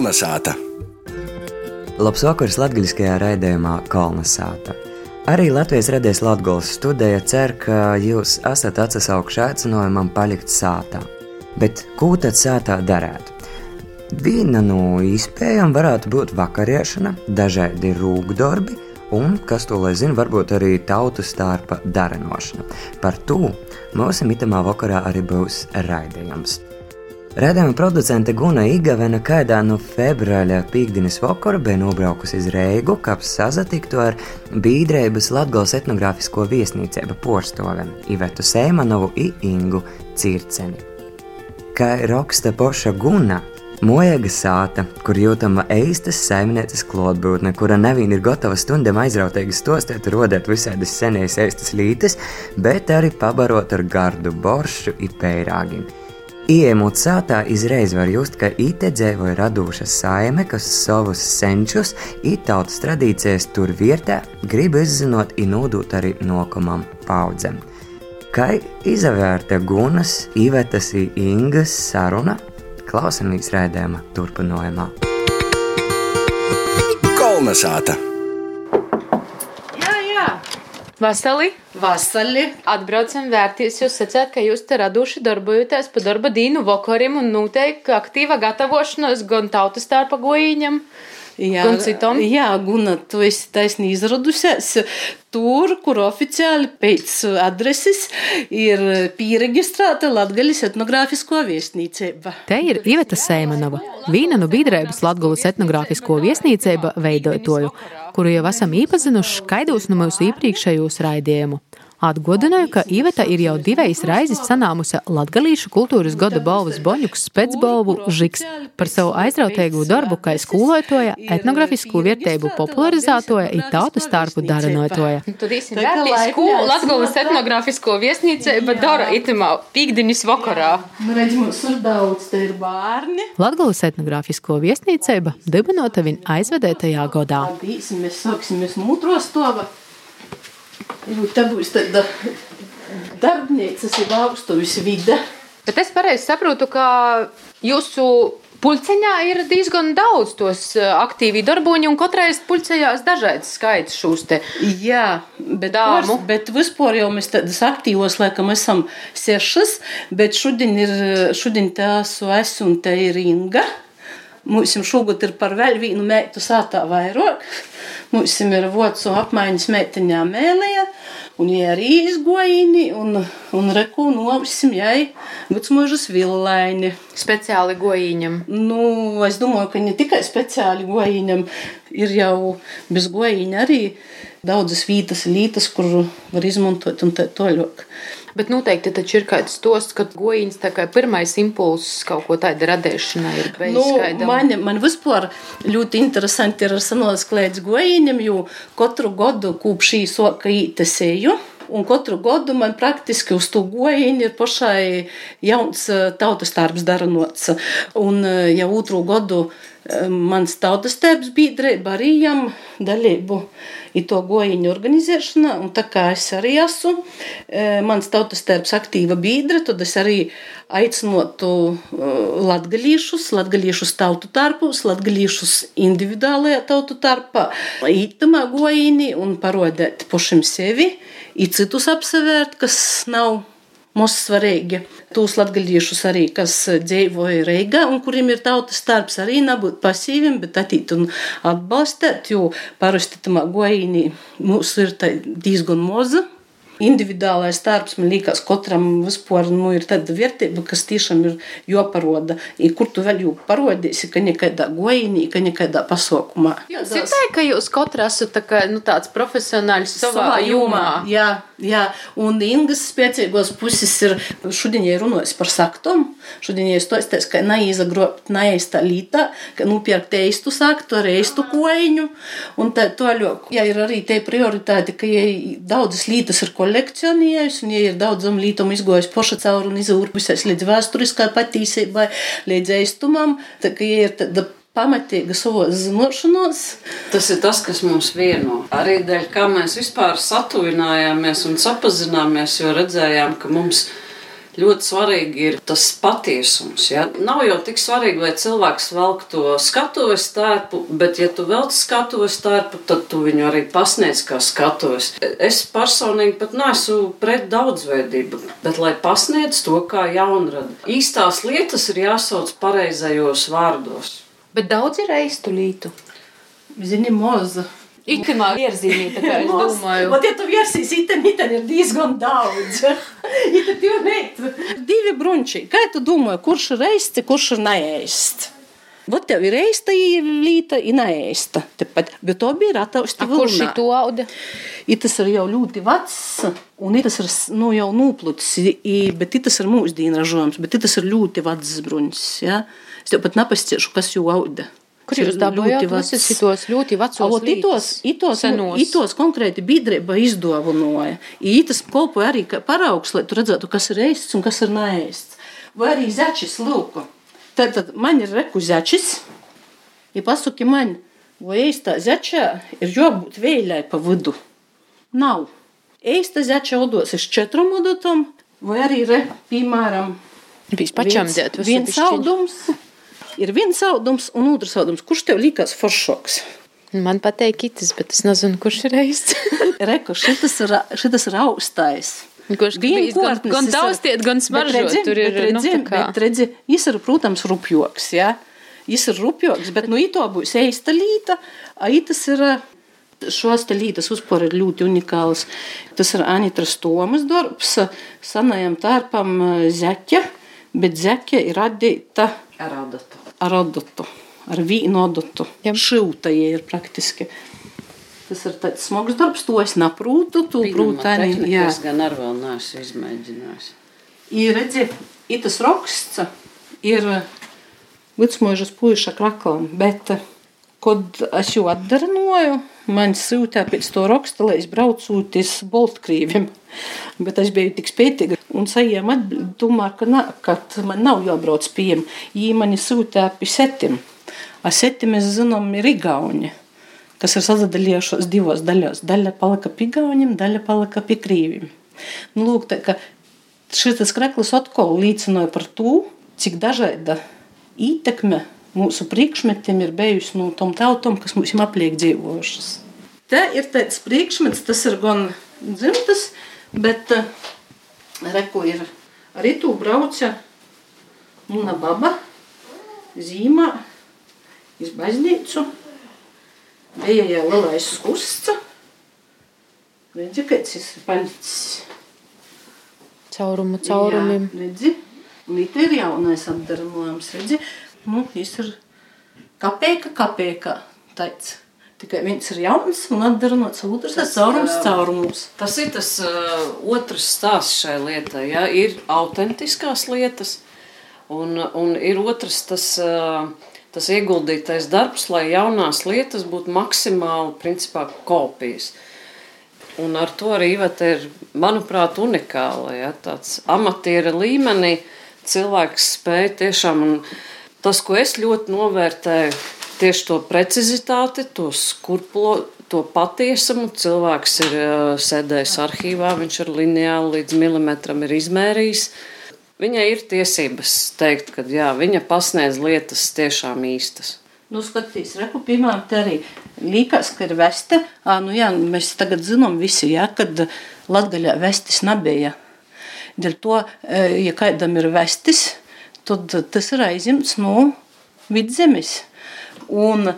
Kolnesāta! Labs vakars latgaļiskajā raidījumā Kolnesāta. Arī Latvijas radies Latgales studija cer, ka jūs esat atsaukuši aicinājumam palikt sātā. Bet ko tad sātā darētu? Viena no iespējām varētu būt vakariešana, dažādi rūkdarbi, un, kas to lai zina, varbūt arī tautu starpa darenošana. Par to mūsu mitamā vakarā arī būs raidījums. Radījuma producente Guna Igavena kādā no februāra pīkdienas vakara bija nobraukusi uz Reigu, kā sazatiktu ar Bīdreibas Latgales etnogrāfisko viesnīcību porstovem Ivetu Sēmanovu i Ingu Circeni. Kā raksta poša Guna, Mojēga sāta, kur jūtama eistas saimnieces klātbūtne, kura nevien ir gatava stundam aizrautīgi stostēt, rodēt visādas senējas eistas lītes, bet arī pabarot ar gardu boršu i pērāgiem. Iemūt sātā izreiz var just, ka ite dzēvoja radūša saime, kas savus senčus, it tautas tradīcijas tur vietā, grib izzinot i nodūt arī nokamam paudzem. Kā izvērta Gunas, Ivetas i Ingas saruna, klausamies raidījuma turpinājumā. Kolnesāta! Vasarī Vasarī. atbraucam vērties. Jūs sacījāt, ka jūs te raduši darbojaties pa darba dienu vakariem un noteikti aktīva gatavošanos gan tautas starpa goīņam. Jā, Gan citam? Jā, Guna, tu esi taisnīgi izradusies. Tur, kur oficiāli pēc adreses ir pieregistrēta Latvijas etnogrāfisko viesnīcība. Te ir Iveta Sēmanova, viena no biedrības Latvijas etnogrāfisko viesnīcība veidotoju, kuru jau esam iepazinuši skaidros no mūsu iepriekšējos raidījumu. Atgādināju, ka Iveta ir jau divas reizes sanāmusi Latvijas kultūras gada balvas Boņuks spēcbalvu Žiks par savu aizrautīgo darbu, kā skolotoja, etnogrāfisku vērtību popularizētoja un tautu starpu esat. Latvijas etnogrāfisko viesnīcība dara itamā pīkdiņas vakarā. Nu. Latvijas etnogrāfisko viesnīcība dibinota viņa aizvedētajā. Labi, mēs sāksimies no otro Jo te būs tāda darbnīcas ir augstuvis vide. Bet es pareizi saprotu, ka jūsu pulciņā ir diezgan daudz tos eh, aktīvi darboņi, un katrai pulciņās dažāds skaits šūs te. Jā, bet, Dāmu. pors, bet vispār jau mēs tādas aktīvos, laikam, esam sešas, bet šodien ir, šodien tā esmu es un te ir Inga. Mums šogad ir par vēl vienu meitu sātā vairāk. Mums ir vocu apmaiņas meitiņā mēlēja, un viņa arī izgojīni, un, un reku novisim jai vecmožas villaini. Speciāli goīņam. Nu, es domāju, ka ne tikai speciāli gojiņam, ir jau bez gojiņa arī daudzas vietas, lītas, kur var izmantot un tā tālāk. Bet noteikti taču ir kāds tos, ka goīņas tā kā pirmais impulss kaut ko tādu radīšanai ir bijis Nu, man, man vispār ļoti interesanti ir ar senos klēdz gojiņam, jo katru gadu kūp šī soka ītesēju. Un katru gadu man praktiski uz to gojiņu ir pašai jauns eh, tautas darbs daranots. Un eh, jau otru gadu eh, mans tautas darbs biedrība arī jām dalību i to gojiņu organizēšanā. Un tā kā es arī esmu, eh, mans tautas darbs aktīva biedra, tad es arī aicinotu latgalīšus, latgalīšus tautu tarpus, latgalīšus individuālajā tautu tarpā, ītamā gojiņi un parodēt pašam sevi, i citus apsevērt, kas nav mums svarīgi. Tūs latgalīšus arī, kas dzīvoja Reigā un kuriem ir tautas starps, arī nebūt pasīviem, bet attīt un atbalstēt, jo parasti tamā gojiņī mums ir tā diezgan moza. Individuālais darbs, man liekas, katram vispār nu, ir tāda vērtība, kas tiešām ir jāparoda. I kur tu vēl jau parodīsi, ka nekādā gojiņā, ka nekādā pasaukumā. Citai, ka jūs katra esat tā kā, nu, tāds profesionāls savā, savā jomā. Jā, jā, un Ingas spēcīgos puses ir šodien runājis par saktom. Šodien ja stosties, ka neizgrobt neista lītā, ka nupirkt eistu saktu ar eistu koiņu. Un tā toļok, ja ir arī te prioritāte, ka ja daudzas lītas ir kolekcionējusi, un ja ir daudzam lītam izgojis poša cauri un izurpusies līdz vēsturiskai patīsībai, līdz eistumam, tā ja ir tāda pamatīga savos zināšanos. Tas ir tas, kas mums vieno. Arī dēļ kā mēs vispār satuvinājāmies un sapazināmies, jo redzējām, ka mums ļoti svarīgi ir tas patiesums. Ja? Nav jau tik svarīgi, vai cilvēks velk to skatuves tērpu, bet, ja tu velc skatuves tērpu, tad tu viņu arī pasniedz kā skatuves. Es personīgi pat neesmu pret daudzveidību, bet lai pasniedz to kā jaunradu. Īstās lietas ir jāsauc pareizajos vārdos. Bet daudz ir eistulītu. Zini, moza. Itamā ierzīmīta, kā es domāju. Ot, ja tu virsīsi iten, iten ir diezgan daudz. Iten tu neit. Divi brunči. Kā tu domā, kurš ir eists, kurš ir neēsts? Vot tev ir eista līta, ir neēsta. Tepat, bet to bija ratausti Kurš ir to auda? I tas ir jau ļoti vecs, un i tas ir nu, jau nūplucis, bet i tas ir mūsdienu ražojums, bet i tas ir ļoti vecs bruņs. Ja? Es tev pat nepasciešu, kas jau auda. Kur jūs dabūjāt visus šitos ļoti vecos Avot itos, itos, senos? itos konkrēti biedrība izdāvināja. Itas kolpoja arī paraugs, lai tu redzētu, kas ir ēsts un kas ir neēsts. Vai arī zečis lūku. Tad, tad man ir reku zečis, ja pasaki man, vai ēstā zečā ir jābūt vēļai pa vidu. Nav. Ēsta zeča odos ir četram odotam, vai arī re, piemēram, Bijis pačam dēt. viens audums. Ir viens audums un otrs audums. Kurš tev likās foršoks? Man patīk itis, bet es nezinu, kurš ir eists. Reku, šitas ir, šitas ir austais. Kurš bijis gan, gan taustiet, gan smaržot. redzi, Tur ir, bet nu, redzi, tā kā. bet redzi, Jis ir, protams, rupjoks. Ja? Jis ir rupjoks, bet nu ito būs eista līta, a itas ir. Šos te lītas uzpār ir ļoti unikāls. Tas ir Anitras Tomas darbs, sanajam tārpam zeķa, bet zeķa ir radīta Ar adatu. Ar odotu, ar vīnu odotu. Jā. Šilta jie ir praktiski. Tas ir tāds smags darbs, to es naprūtu, tu prūti arī. Jā. Es gan ar vēl neesmu izmēģinājis. Ir redzi, ir tas raksts, ir vidusmūžas puiša kraklam, bet, kad es jau atdarinoju, man sūtā pēc to raksta, lai es braucu uz Baltkrīviem. Bet es biju tik spētīga un saņēmu atbildi, tomēr, ka, na, ka man nav jābrauc pie viņiem. Viņi mani sūtā pie setim. A seti mēs zinām ir Igauni, kas ir sadalījušos divos daļos. Daļa palika pie Igauniem, daļa palika pie Krīviem. Nu, lūk, tā, ka šis krekls atkal liecināja par to, cik dažāda ietekme mūsu priekšmetiem ir bijusi no tom tautām, kas mums ir apliek dzīvojušas. Te ir tāds priekšmets, tas ir gan dzimtas, bet eh, reku ir arī tu brauca Muna baba zīmā iz baznīcu. Bija jau lielais skusts. Redzi, kāds ir palicis. Caurumu caurumiem. Jā, redzi, līdz ir jaunais apdarinājums. Redzi, nu, viņš ir kapēka, kapēka tāds. Tikai viens ir jauns un atdarināts, otrs ir caurums, caurums. Tas ir tas uh, otrs stāsts šai lietai. Ja? Ir autentiskās lietas, un, un ir otrs tas, uh, tas ieguldītais darbs, lai jaunās lietas būtu maksimāli principā, kopijas. Un ar to arī Iveta ir, manuprāt, unikāla. Ja? Tāds amatiera līmenī cilvēks spēja tiešām, un tas, ko es ļoti novērtēju, tieši to precizitāti, to skurplo, to patiesumu. Cilvēks ir uh, sēdējis arhīvā, viņš ir lineāli līdz milimetram ir izmērījis. Viņai ir tiesības teikt, ka jā, viņa pasniedz lietas tiešām īstas. Nu, skatīs, reku, piemēram, te arī liekas, ka ir veste. Ā, nu jā, mēs tagad zinām visi, jā, kad Latgaļā vestis nebija. Dēļ to, ja kādam ir vestis, tad tas ir aizimts no vidzemes. Un e,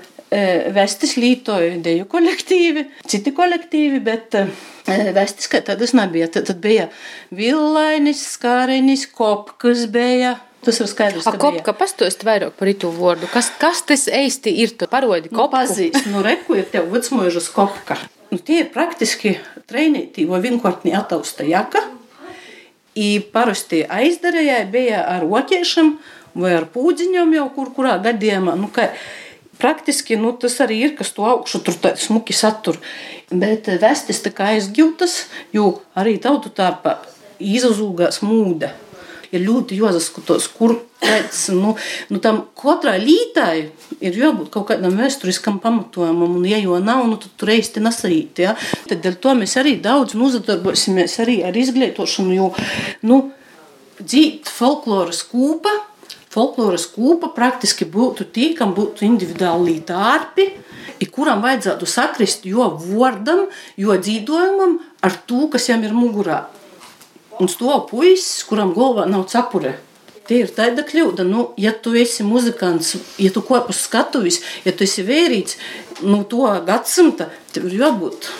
vestis lietoja deju kolektīvi, citi kolektīvi, bet e, vestis kā tādas nebija. Tad, tad bija villainis, skārenis, kopkas bija. Tas ir skaidrs, A kopka, pastost vairāk par itu vārdu. Kas, kas tas īsti ir? Tu parodi Nu, kopku. pazīst, nu, reku ir tev vecmožas kopka. Nu, tie ir praktiski treinīti vai vienkārtni atausta jaka. I parasti aizdarējai bija ar oķiešiem vai ar pūdziņiem jau kur kurā gadījumā. Nu, ka, Praktiski nu, tas arī ir, kas to augšu tur smuki satur. Bet eh, vestis tā kā aizgūtas, jo arī tautu tārpā izazūgās mūde. Ir ļoti jāsaskatās, kur pēc, nu, nu tam katrai lītai ir jābūt kaut kādam vēsturiskam pamatojumam, un, ja jau nav, nu, tad tur īsti nesarīt. Ja? Tad ar to mēs arī daudz nozadarbosimies arī ar izglītošanu, jo, nu, dzīt folkloras kūpa. Folkloras kūpa praktiski būtu tī, kam būtu individuāli tārpi, kuram vajadzētu sakrist jo vārdam, jo dzīvojumam ar to, kas jam ir mugurā. Un stāv puisis, kuram galvā nav cepure. Tie ir tāda kļūda, nu, ja tu esi muzikants, ja tu kopā skatuvis, ja tu esi vērīts, nu, to gadsimta, tev ir jābūt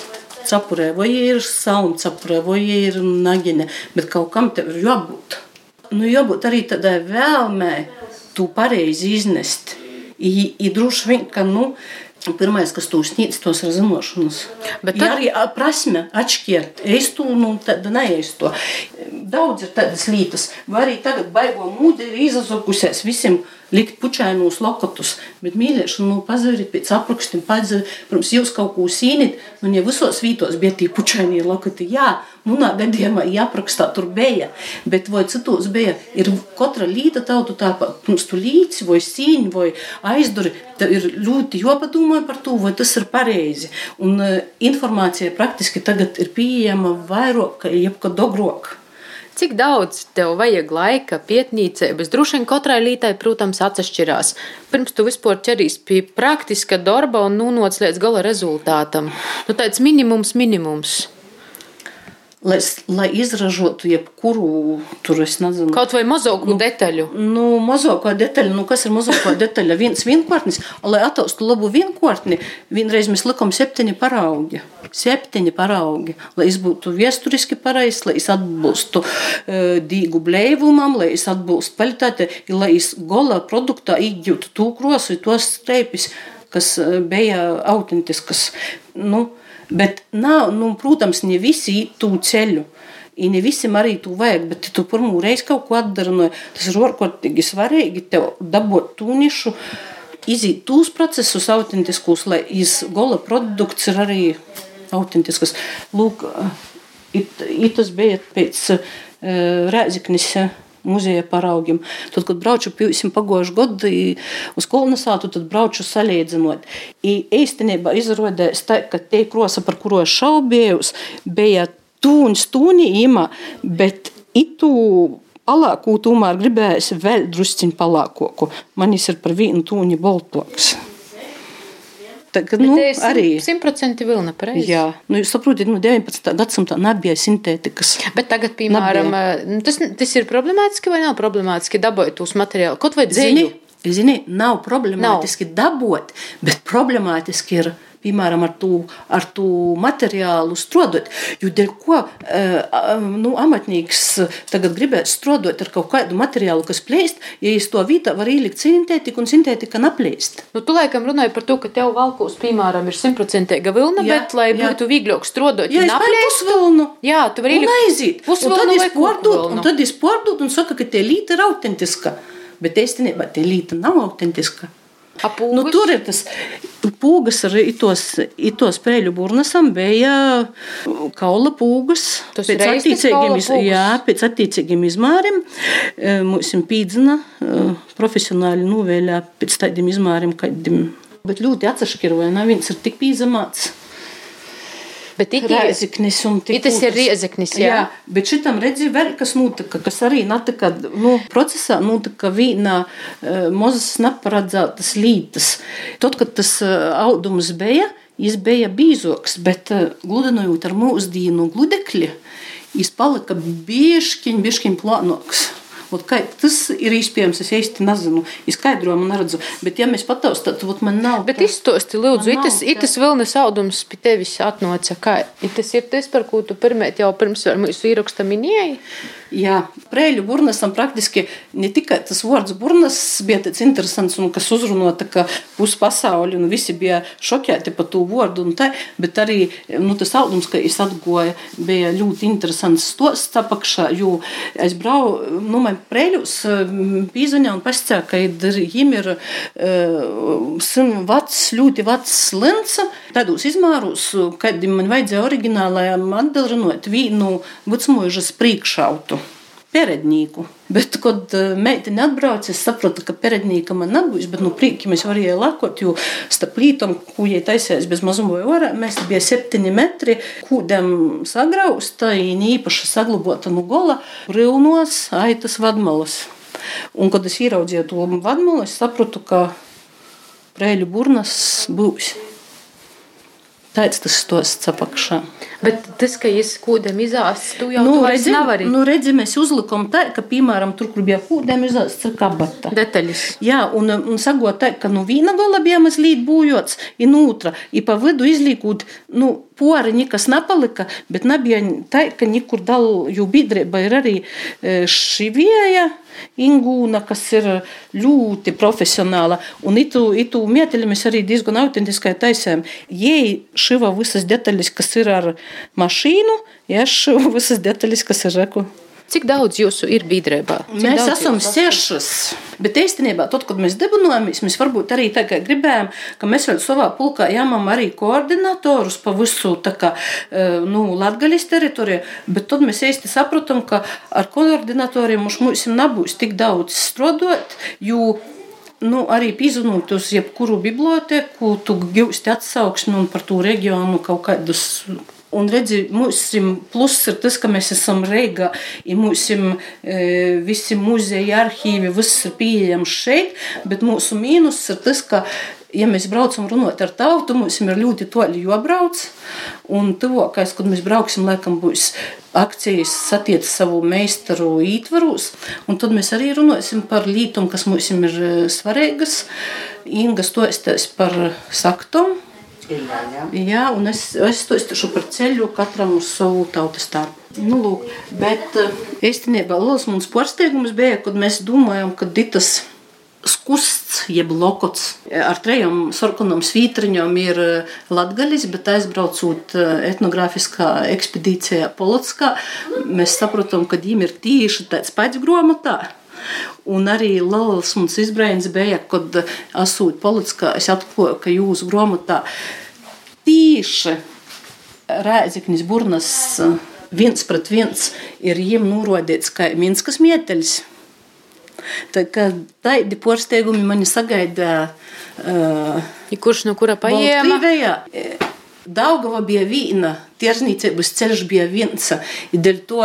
cepurē, vai ir salmu cepurē, vai ir nagiņa, bet kaut kam tev ir jābūt. Nu, jābūt arī tādai vēlmē, tu pareizi iznest. I, i droši vien, ka, nu, Pirmais, kas to sniedz, tos ir zināšanas. Bet tad... ja arī prasme atšķirt, es to nu, neiestu. Daudz ir tādas lietas, vai arī tagad baigo mūdi ir izazokusies visiem likt pučainos lokotus, bet mīļošana, nu, pazariet pēc aprakstiem, pazariet, pirms jūs kaut ko sīnit, nu, ja visos vītos bija tie pučainie lokoti, jā, manā gadījumā jāaprakstā tur bija, bet vai citos bija, ir katra līta tautu tāpat, pirms tu līci, vai sīņi, vai aizduri, tev ir ļoti jopadomāja par to, vai tas ir pareizi, un uh, informācija praktiski tagad ir pieejama vairāk, ka jebkad ogrok. Cik daudz tev vajag laika pietnīcības? Droši vien katrai lītai, protams, atšķirās. Pirms tu vispār ķeries pie praktiska darba un nonāc līdz gala rezultātam. Nu, tāds minimums, minimums lai, lai izražotu jebkuru tur, nezinu, kaut vai mazāku nu, detaļu. Nu, mazāko detaļu, nu, kas ir mazāko detaļa? Viens vienkārtnis, lai attaustu labu vienkārtni, vienreiz mēs likām septiņi paraugi. Septiņi paraugi, lai es būtu viesturiski pareizs, lai es atbilstu uh, dīgu blēvumam, lai es atbilstu kvalitātei, lai es gola produktā iegūtu to krosu, tos streipis, kas bija autentiskas. Nu, Bet, nav, nu, protams, ne visi to ceļu. I ne visam arī to vajag, bet, tu pirmo reizi kaut ko atdari, no, tas ir ārkārtīgi svarīgi tev dabūt to nišu, iziet tos procesus autentiskus, lai iz gola produkts ir arī autentisks. Lūk, it, it tas bija pēc uh, Rēziknis. Uh, muzeja paraugiem. Tad, kad braucu pīsim pagājušajā gadā uz kolonizātu, tad braucu salīdzinot. I īstenībā izrādījās tā, ka tie krosa, par kuro es šaubījos, bija tūņi stūņi īmā, bet itu palāku tomēr gribējās vēl drusciņ palākoku. Manis ir par vienu tūņi boltoks. Tagad, nu, arī simtprocentīgi vilna pareizi. Jā, nu, jūs saprotat, nu, 19. gadsimtā nebija sintētikas. Bet tagad, piemēram, nebija. Nu, tas, tas ir problemātiski vai nav problemātiski dabūt tos materiālus? Kaut vai? Zini, zini, nav problemātiski nav. dabūt, bet problemātiski ir piemēram, ar to, ar to materiālu strādāt. Jo dēļ ko nu, amatnieks tagad gribēs strādāt ar kaut kādu materiālu, kas plēst, ja iz to vietā var ielikt sintētiku un sintētika neplēst. Nu, tu laikam runāji par to, ka tev valkos, piemēram, ir simtprocentīga vilna, jā, bet, lai jā. būtu vieglāk strādāt, ja neplēst vilnu, jā, tu vari ielikt pusvilnu vai pārdot, un tad es pārdot un saka, ka tie līta ir autentiska. Bet īstenībā tie līta nav autentiska. Apūgus? Nu, tur ir tas pūgas ar itos, itos pēļu burnasam bija kaula pūgas. Tas pēc attiecīgiem, iz, jā, pēc attiecīgiem izmāriem. E, mums ir pīdzina e, profesionāli novēļā pēc tādiem izmāriem, kādiem. Bet ļoti atsašķir, vai ne? Viens ir tik pīzamāts. Bet it Rēzeknis un tik tas ir Riezeknis, jā. jā. Bet šitam redzi vēl, kas notika, kas arī notika, nu, procesā notika vīnā uh, mozas neparedzētas lītas. Tad, kad tas uh, audums bija, jis bija bīzoks, bet uh, gludinojot ar mūsdienu gludekļi, jis palika bieškiņ, bieškiņ plānoks. Ot, kā, tas ir iespējams, es īsti nezinu, izskaidrojumu neredzu. Bet, ja mēs pataustām, tad man nav. Bet izstosti, lūdzu, itas, itas vilnas audums pie tevis atnoca. Kā, tas ir tas, par ko tu pirmēt jau pirms mūsu ieraksta minēji? Jā, prēļu burnasam praktiski ne tikai tas vārds burnas bija tāds interesants un kas uzrunota, ka pus pasauli un visi bija šokēti par to vārdu un tā, bet arī nu, tas audums, ka es atgoju, bija ļoti interesants stosts apakšā, jo es brau, nu, man prēļus pīzaņā un pascā, ka viņiem ir uh, sin vacs, ļoti vacs linca, tādos izmārus, kad man vajadzēja oriģinālajām atdarinot vīnu vecmožas priekšautu. Perednīku. Bet, kad uh, meitene atbrauc, es sapratu, ka perednīka man nebūs, bet, nu, prīki mēs varējām lakot, jo starp lītom, ko jai taisēs bez mazuma vai orā, mēs bija septiņi metri, kūdem sagrausta, īpaši saglabota no gola, rilnos, aitas vadmalas. Un, kad es ieraudzīju to vadmalu, es sapratu, ka prēļu burnas būs. Tāds tas stosts apakšā. Bet tas, ka es kūdam izāsts, tu jau Nu, nu, redzi, nevari. nu, redzi, mēs uzlikām tā, ka, piemēram, tur, kur bija kūdēm, izāsts ir kabata. Detaļas. Jā, un, un sagot tā, ka nu viena gola bija mazliet būjots, un otra, ir pa vidu izlīkot, nu, pori nekas nepalika, bet nebija tā, ka nekur dal, jo biedrība ir arī e, šivieja, Ingūna, kas ir ļoti profesionāla. Un itu, itu mieteļi mēs arī diezgan autentiskai taisām. Jei šiva visas detaļas, kas ir ar mašīnu, ja šiva visas detaļas, kas ir reku. Cik daudz jūsu ir biedrībā? Mēs esam sešas. Bet īstenībā, tad, kad mēs debinojamies, mēs varbūt arī tā kā gribējām, ka mēs vēl savā pulkā jāmam arī koordinatorus pa visu kā, eh, nu, Latgaļas teritoriju, bet tad mēs īsti saprotam, ka ar koordinatoriem mums mums nebūs tik daudz strodot, jo nu, arī pīzvanot uz jebkuru biblioteku, tu gūsti atsauksmi un par to reģionu kaut kādus. Un redzi, mums pluss ir tas, ka mēs esam Reigā, un mums e, visi muzeji, arhīvi, viss ir pieejams šeit, bet mūsu mīnus ir tas, ka ja mēs braucam runāt ar tautu, mums ir ļoti toļi jābrauc. Un tuvākais, kad mēs brauksim, laikam būs akcijas satiec savu meistaru ītvaros. Un tad mēs arī runāsim par lītām, kas mums ir e, svarīgas. Inga stostās par saktom. Jā, un es, es to izteikšu par ceļu katram uz savu tautas starpu. Nu, lūk, bet eh, īstenībā liels mums pārsteigums bija, kad mēs domājam, ka ditas skusts, jeb lokots ar trejām sarkanām svītriņām ir latgaļis, bet aizbraucot etnogrāfiskā ekspedīcijā Polotskā, mēs saprotam, ka viņiem ir tieši tāds pats grāmatā. Un arī liels mums izbraiņas bija, kad esot Polotskā, es atklāju, ka jūsu grāmatā tieši Rēzeknis Burnas viens pret viens ir jiem norodīts kā Minskas mieteļs. Tā kā tādi pārsteigumi mani sagaida. Uh, Ja kurš no kura paņēma? Daugava bija viena, tirzniecības ceļš bija viens. Dēļ to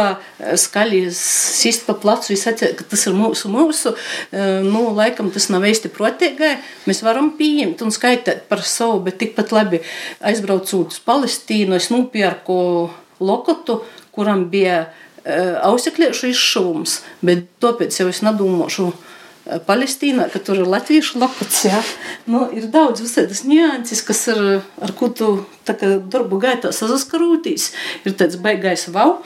skaļi sist pa placu, atceru, ka tas ir mūsu, mūsu. eh, Nu, laikam tas nav īsti protīgai. Mēs varam pieņemt un skaitīt par savu, bet tikpat labi aizbraucot uz Palestīnu, es nopirku lokotu, kuram bija eh, ausekliešu izšuvums, bet tāpēc jau es nedomāšu. Palestīnā, ka tur ir latviešu lapas. Ja? Nu, ir daudz visādas nianses, kas ir ar ko tu kā, darbu gaitā saskarūtīs. Ir tāds baigais vau.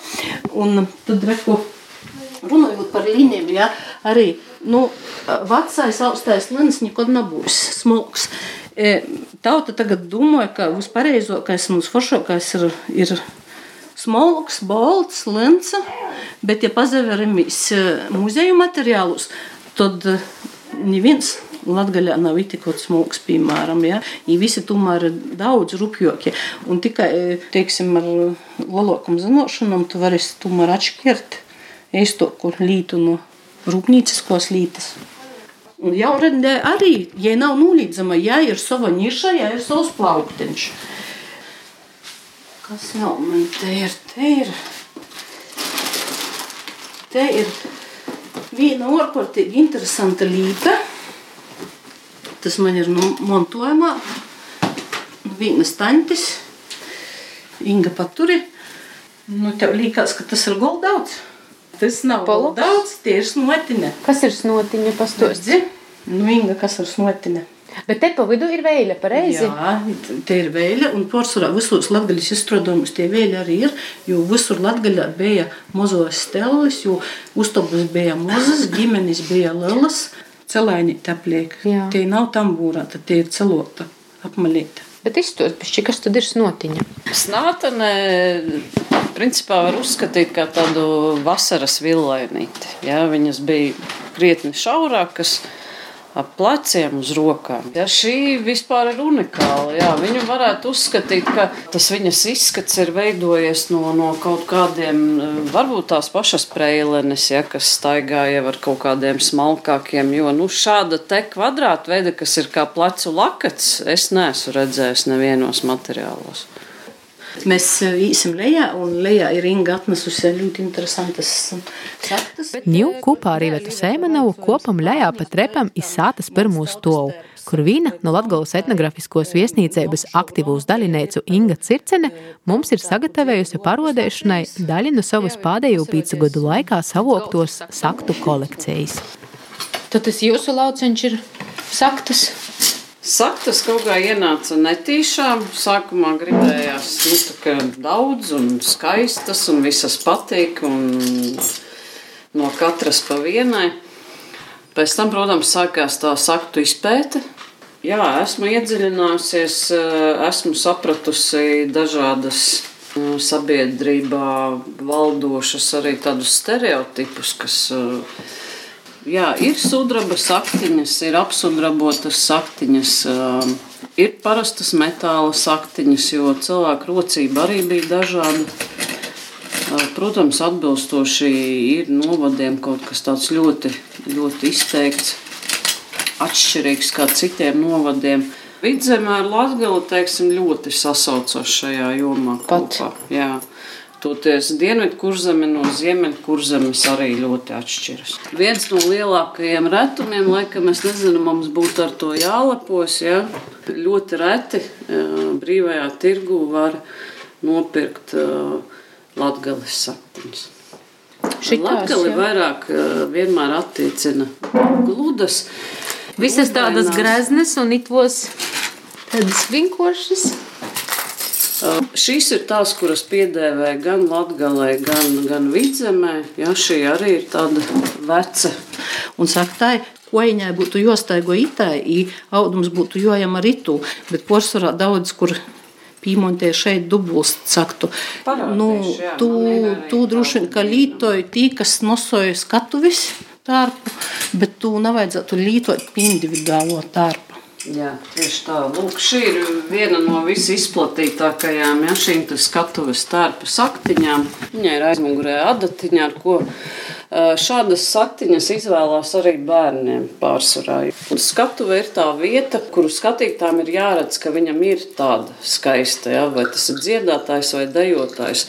Un tad reku, runājot par līnijām, ja? arī nu, vecais augstais lins nekad nebūs. E, Tauta tagad domā, ka vispareizākais un visforšākais ir, ir smalks, balts, lins, bet, ja pazaveramies muzeju materiālus, tad neviens Latvijā nav itikots smūgs, piemēram. Ja? I visi tomēr ir daudz rupjoki. Un tikai, teiksim, ar lielākam zināšanām tu vari tomēr atšķirt īstoku lītu no rūpnīciskos lītas. Un jaunradē arī, ja nav nulīdzama, ja ir sava niša, ja ir savs plaukteņš. Kas vēl man te ir? Te ir, te ir viena ārkārtīgi interesanta līta. Tas man ir no montojumā. Vienas tantes, Inga paturi. Nu, tev liekas, ka tas ir goldauts. Tas nav Poluks? goldauts, tie ir snotine. Kas ir snotiņa pastos? Redzi? Nu, Inga, kas ir snotine? Bet te pa vidu ir vēja, pareizi? Jā, te ir vēja, un pārsvarā visos latgaļas izstrādājumus tie vēja arī ir, jo visur latgaļā bija mozos stelis, jo uztabas bija mozas, ģimenes bija lielas, celēni tepliek. Jā. Tie nav tambūrā, tad tie ir celota, apmalīta. Bet izstos, pišķi, kas tad ir snotiņa? Snātene, principā var uzskatīt kā tādu vasaras villainīti. Ja? Viņas bija krietni šaurākas, ap pleciem uz rokām. Ja, šī vispār ir unikāla. Jā, viņu varētu uzskatīt, ka tas viņas izskats ir veidojies no, no kaut kādiem, varbūt tās pašas preilenes, ja, kas staigāja ar kaut kādiem smalkākiem. Jo nu, šāda te kvadrātveida, kas ir kā plecu lakats, es neesmu redzējis nevienos materiālos. Mēs īsim lejā, un lejā ir Inga atnesusi ļoti interesantas saktas. Ņū kopā ar Ivetu Sēmanovu kopam lejā pa trepam izsātas pirmo stovu, kur vīna no Latgolas etnografiskos viesnīcības aktīvūs daļinēcu Inga Circene mums ir sagatavojusi parodēšanai daļu no savas pādējo pīcu gadu laikā savoktos saktu kolekcijas. Tad tas jūsu lauciņš ir saktas. Saktas kaut kā ienāca netīšām. Sākumā gribējās nu, daudz un skaistas, un visas patīk, un no katras pa vienai. Pēc tam, protams, sākās tā saktu izpēte. Jā, esmu iedziļinājusies, esmu sapratusi dažādas sabiedrībā valdošas arī tādus stereotipus, kas Jā, ir sudraba saktiņas, ir apsudrabotas saktiņas, um, ir parastas metāla saktiņas, jo cilvēku rocība arī bija dažāda. Uh, protams, atbilstoši ir novadiem kaut kas tāds ļoti, ļoti izteikts, atšķirīgs kā citiem novadiem. Vidzemē ar Latgali, teiksim, ļoti sasaucas šajā jomā kopā. Pat. Jā. Toties dienvidu kurzeme no ziemeļu kurzemes arī ļoti atšķiras. Viens no lielākajiem retumiem, laikam, es nezinu, mums būtu ar to jālepojas. Ja? Ļoti reti brīvajā tirgu var nopirkt latgales saktiņas. Latgali vairāk vienmēr attiecina gludas. Visas tādas greznes un itvos tādas vinkošas. Šīs ir tās, kuras piedēvē gan Latvijai, gan, gan Vidzemē. Ja, šī arī ir tāda veca. Un saka, tā ir. Koiņai būtu jāstaigo itai, audums būtu jojama ritu, bet porcelāna daudz, kur piemontē šeit dubults saktu. Parādīšu, nu, jā, tu, tu droši vien, ka lītoji tī, kas nosoja skatuvis tārpu, bet tu nevajadzētu lītot individuālo tārpu. Jā, tieši tā. Lūk, šī ir viena no visizplatītākajām ja, šīm skatuves tērpa saktiņām. Viņai ir aizmugurē adatiņa, ar ko šādas saktiņas izvēlās arī bērniem pārsvarā. Skatuve ir tā vieta, kuru skatītājiem ir jāredz, ka viņam ir tāda skaista, ja, vai tas ir dziedātājs vai dejotājs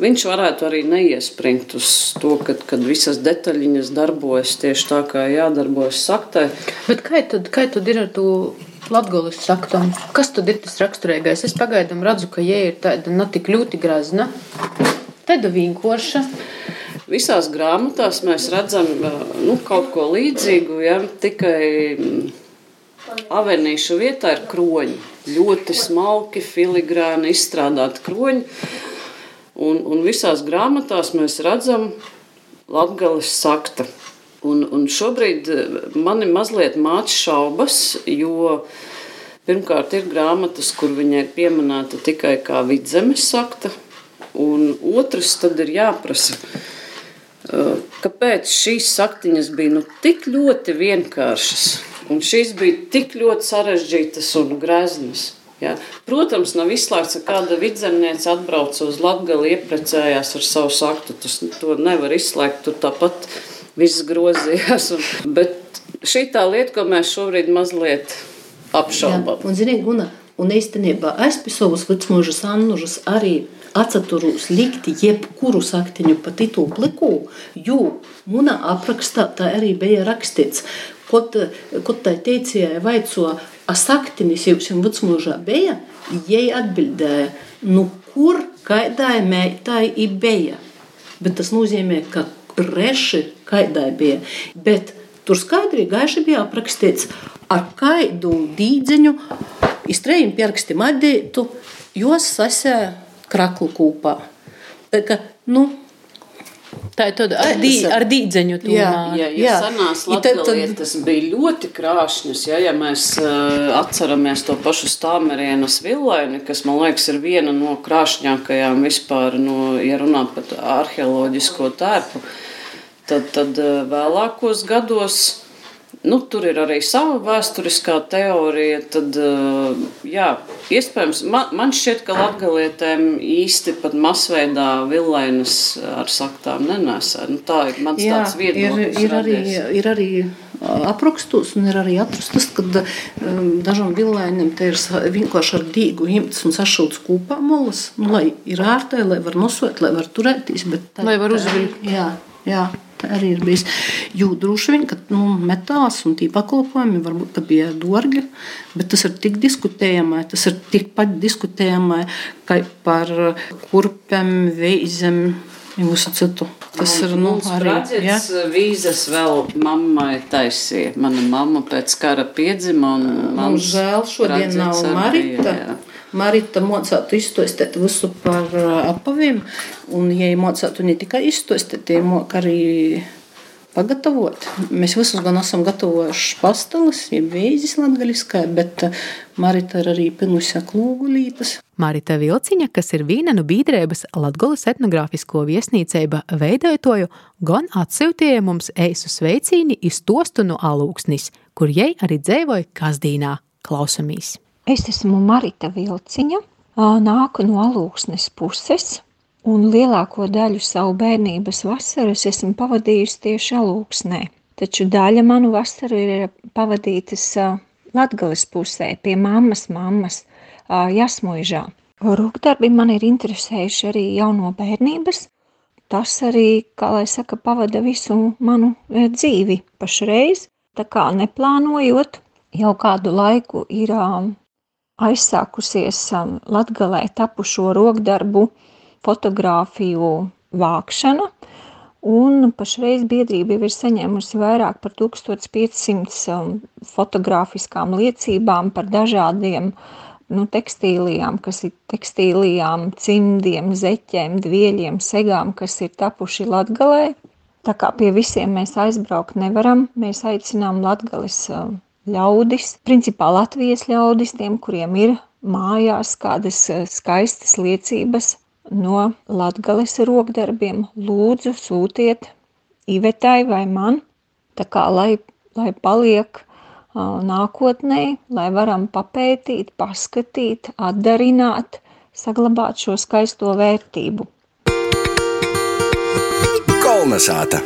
viņš varētu arī neiespringt uz to, kad, kad visas detaļiņas darbojas tieši tā, kā jādarbojas saktai. Bet kā tad, kā tad ir ar to? Latvijas saktam, kas tad ir tas raksturīgais? Es pagaidām redzu, ka jē ir tāda ne tik ļoti grazna, tāda vinkoša. Visās grāmatās mēs redzam nu, kaut ko līdzīgu, ja tikai avenīšu vietā ir kroņi. Ļoti smalki, filigrāni izstrādāti kroņi. Un, un visās grāmatās mēs redzam Latvijas sakta. Un, un šobrīd eh, man ir mazliet mācis šaubas, jo pirmkārt ir grāmatas, kur viņa ir pieminēta tikai kā vidzemes sakta, un otrs tad ir jāprasa, eh, kāpēc šīs saktiņas bija nu, tik ļoti vienkāršas, un šīs bija tik ļoti sarežģītas un greznas. Ja. Protams, nav izslēgts, ka kāda vidzemniece atbrauc uz Latviju, ieprecējās ar savu saktu. Tas to nevar izslēgt. Tur tāpat viss grozījās. Un, bet šī tā lieta, ko mēs šobrīd mazliet apšaubām. Un, ziniet, Guna, un īstenībā es pie savas vecmūžas annužas arī atceros likt jebkuru saktiņu pa titulu pliku, jo manā aprakstā tā arī bija rakstīts. Kaut, kaut tā teicēja, vaico, a saktinis jums vecmūžā bija, jai atbildēja, nu kur kaidai meitai i bija. Bet tas nozīmē, ka reši kaidai bija. Bet tur skaidri gaiši bija aprakstīts, ar kaidu dīdzeņu iztrējiem pieraksti madītu, jos sasē kraklu kūpā. Tā kā, nu, Tā ir tāda ar, dī, ar dīdzeņu tūmā. Jā, jā, jā. jā. senās latgalietas bija ļoti krāšņas, ja, ja mēs uh, atceramies to pašu stāmerienas villaini, kas, man liekas, ir viena no krāšņākajām vispār, no, ja runā par arheoloģisko tērpu, tad, tad uh, vēlākos gados Nu, tur ir arī sava vēsturiskā teorija. Tad, eh, jā, iespējams, man, man šķiet, ka latgalietēm īsti pat masveidā villainas ar saktām nenesē. Nu, tā ir mans jā, tāds viedoklis. Ir, ir, arī, ir arī aprakstos, un ir arī atrastas, ka um, dažam villainam te ir vienkārši ar dīgu imts un sašauts kopā molas, nu, lai ir ārtē, lai var nosot, lai var turēties. Tā, lai var uzviļt. Jā, jā arī ir bijis. Jo droši vien, ka nu, metāls un tī pakalpojumi varbūt bija dārgi, bet tas ir tik diskutējamai, tas ir tikpat diskutējamai, kā par kurpēm, veizēm. Jūsu citu. Tas ir nu, arī ja? vīzas vēl mammai taisīja. Mana mamma pēc kara piedzima un man žēl šodien nav Marita. Jā. Marita mācītu izstāstīt visu par apaviem, un, ja mācītu ne tikai izstāstīt, ja arī pagatavot. Mēs visus gan esam gatavojuši pasteles, jeb vīzis latgaļiskā, bet Marita ir arī pinusi klūgulītas. Marita Vilciņa, kas ir Vīnenu bīdrēbas Latgolas etnogrāfisko viesnīceiba veidojotoju, gan atsūtīja mums eisu sveicīni iz tostu no alūksnis, kur jai arī dzēvoja Kazdīnā. Klausamies! Es esmu Marita Vilciņa, nāku no alūksnes puses, un lielāko daļu savu bērnības vasaras esmu pavadījusi tieši alūksnē. Taču daļa manu vasaru ir pavadītas Latgales pusē, pie mammas mammas, Jasmuižā. Rūkdarbi man ir interesējuši arī jau no bērnības. Tas arī, kā lai saka, pavada visu manu dzīvi pašreiz. Tā kā neplānojot, jau kādu laiku ir aizsākusies um, Latgalē tapušo rokdarbu fotografiju vākšana, un pašreiz biedrība jau ir saņēmusi vairāk par 1500 um, fotografiskām liecībām par dažādiem nu, tekstīlijām, kas ir tekstīlijām, cimdiem, zeķiem, dvieļiem, segām, kas ir tapuši Latgalē. Tā kā pie visiem mēs aizbraukt nevaram, mēs aicinām Latgales um, ļaudis, principā Latvijas ļaudis, tiem, kuriem ir mājās kādas eh, skaistas liecības no Latgales rokdarbiem, lūdzu sūtiet Ivetai vai man, tā kā lai, lai paliek nākotnē, lai varam papētīt, paskatīt, atdarināt, saglabāt šo skaisto vērtību. Kolnesāta!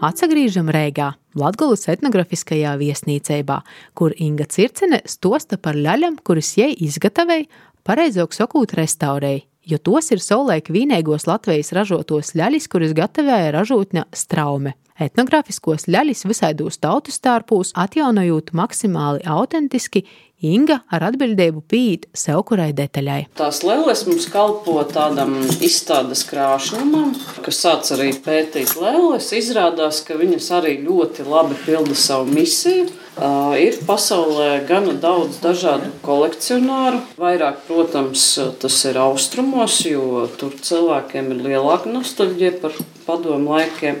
Atsagrīžam Rēgā, Latgulas etnografiskajā viesnīcībā, kur Inga Circene stosta par ļaļam, kuras jai izgatavēja, pareizāk sakot, restaurēja, jo tos ir saulēk vīnēgos Latvijas ražotos ļaļis, kuras gatavoja ražotņa straume. Etnogrāfiskos ļaļus visaidos tautu stārpūs atjaunojot maksimāli autentiski, Inga ar atbildību pīt sev kurai detaļai. Tās lēles mums kalpo tādam izstādes krāšņumam, kas sāc arī pētīt lēles. Izrādās, ka viņas arī ļoti labi pilda savu misiju. Uh, ir pasaulē gana daudz dažādu kolekcionāru. Vairāk, protams, tas ir austrumos, jo tur cilvēkiem ir lielāka nostalģija par padomu laikiem.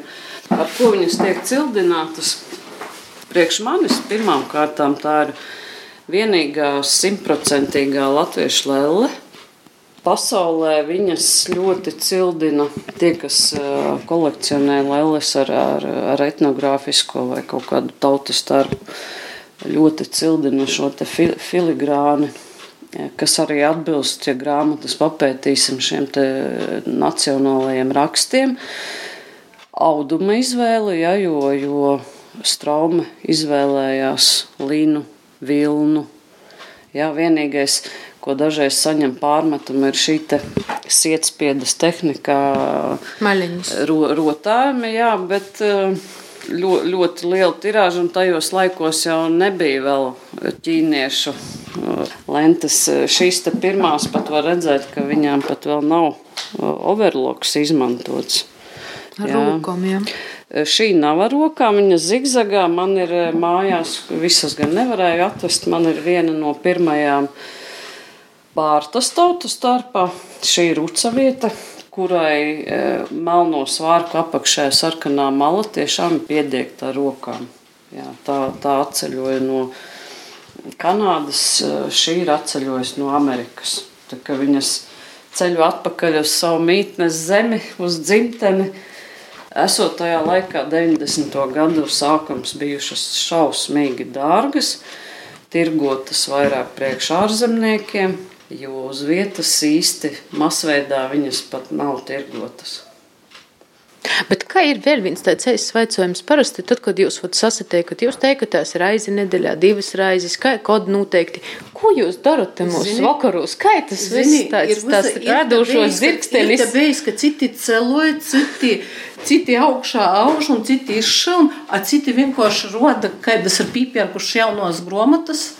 Ar ko viņas tiek cildinātas. Priekš manis pirmām kārtām tā ir vienīgā simtprocentīgā latviešu lelle. Pasaulē viņas ļoti cildina tie, kas kolekcionē lelles ar, ar, ar etnogrāfisko vai kaut kādu tautas starpu. Ļoti cildina šo fil, filigrāni, kas arī atbilst, ja grāmatas papētīsim šiem nacionālajiem rakstiem. Auduma izvēle, ja, jo, jo Straume izvēlējās linu, vilnu. Ja, vienīgais, ko dažreiz saņem pārmetumu, ir šī te sietspiedas tehnika, ro, rotājumi, jā, bet ļo, ļoti liela tirāža, un tajos laikos jau nebija vēl ķīniešu lentes. Šīs te pirmās pat var redzēt, ka viņām pat vēl nav overloks izmantots. Ar rokām, jā. Šī nav ar rokām, viņa zigzagā. Man ir mājās, visas gan nevarēju atvest. Man ir viena no pirmajām pārtas tautu starpā. Šī ir uca vieta, kurai e, melno svārku apakšē sarkanā mala tiešām piediegta ar rokām. Jā, tā, tā atceļoja no Kanādas, šī ir atceļojusi no Amerikas. Tā kā viņas ceļu atpakaļ uz savu mītnes zemi, uz dzimteni Esot tajā laikā, 90. gadu sākums, bijušas šausmīgi dārgas, tirgotas vairāk priekš ārzemniekiem, jo uz vietas īsti masveidā viņas pat nav tirgotas. Bet kā ir vēl viens tāds aizsmeļs jautājums? Parasti, tad, kad jūs sasatiekat, jūs teikatās raizi nedēļā, divas raizes, kā kodu noteikti. Ko jūs darat mūsu vakaros? Kā tas viss tāds, tāds radošos zirgsteļus? Ir bijis, ka citi celoja, citi, citi augšā auž un citi izšaun, a citi vienkārši roda, kaidas ir pīpērkuši jaunos gromatas.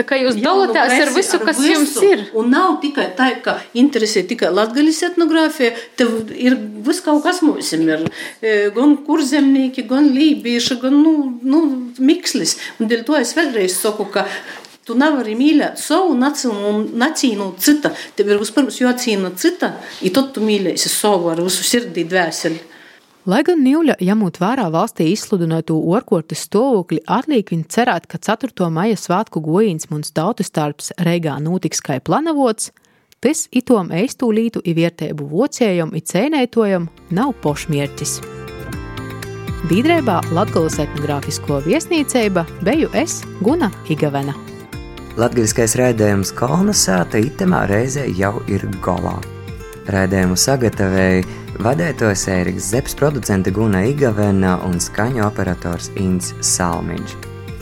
Tā kā jūs dalāties ar visu, ar kas visu. jums ir. Un nav tikai tā, ka interesē tikai latgaļas etnogrāfija, tev ir viss kaut kas mums ir. E, gan kurzemnieki, gan lībieši, gan nu, nu, mikslis. Un dēļ to es vēlreiz saku, ka Tu nevari mīlēt savu naciju cita. Tev ir vispirms jācīna cita, un tad tu mīlēsi savu ar visu sirdī dvēseli. Lai gan Nīļa, ņemot vērā valstī izsludināto orkortes stāvokli, atliek viņa cerēt, ka 4. maija svētku gojīns mums tautas starps Reigā notiks kā planavots, tas itom eistūlītu i vietēbu vocējam i cēnētojam nav pošmierķis. Bīdrībā Latgolas etnogrāfisko viesnīceiba beju es Guna Igavena. Latgaliskais raidījums Kolnasāta itemā reizē jau ir galā. Raidījumu sagatavoja vadētājs Ēriks Zepes, producente Guna Igavena un skaņu operators Inns Salmiņš.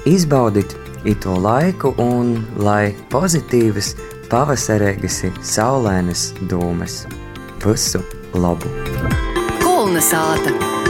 Izbaudīt ito laiku un lai pozitīvas, pavasarīgas, saulēnas dūmes. Visu labu! Kulna sāta!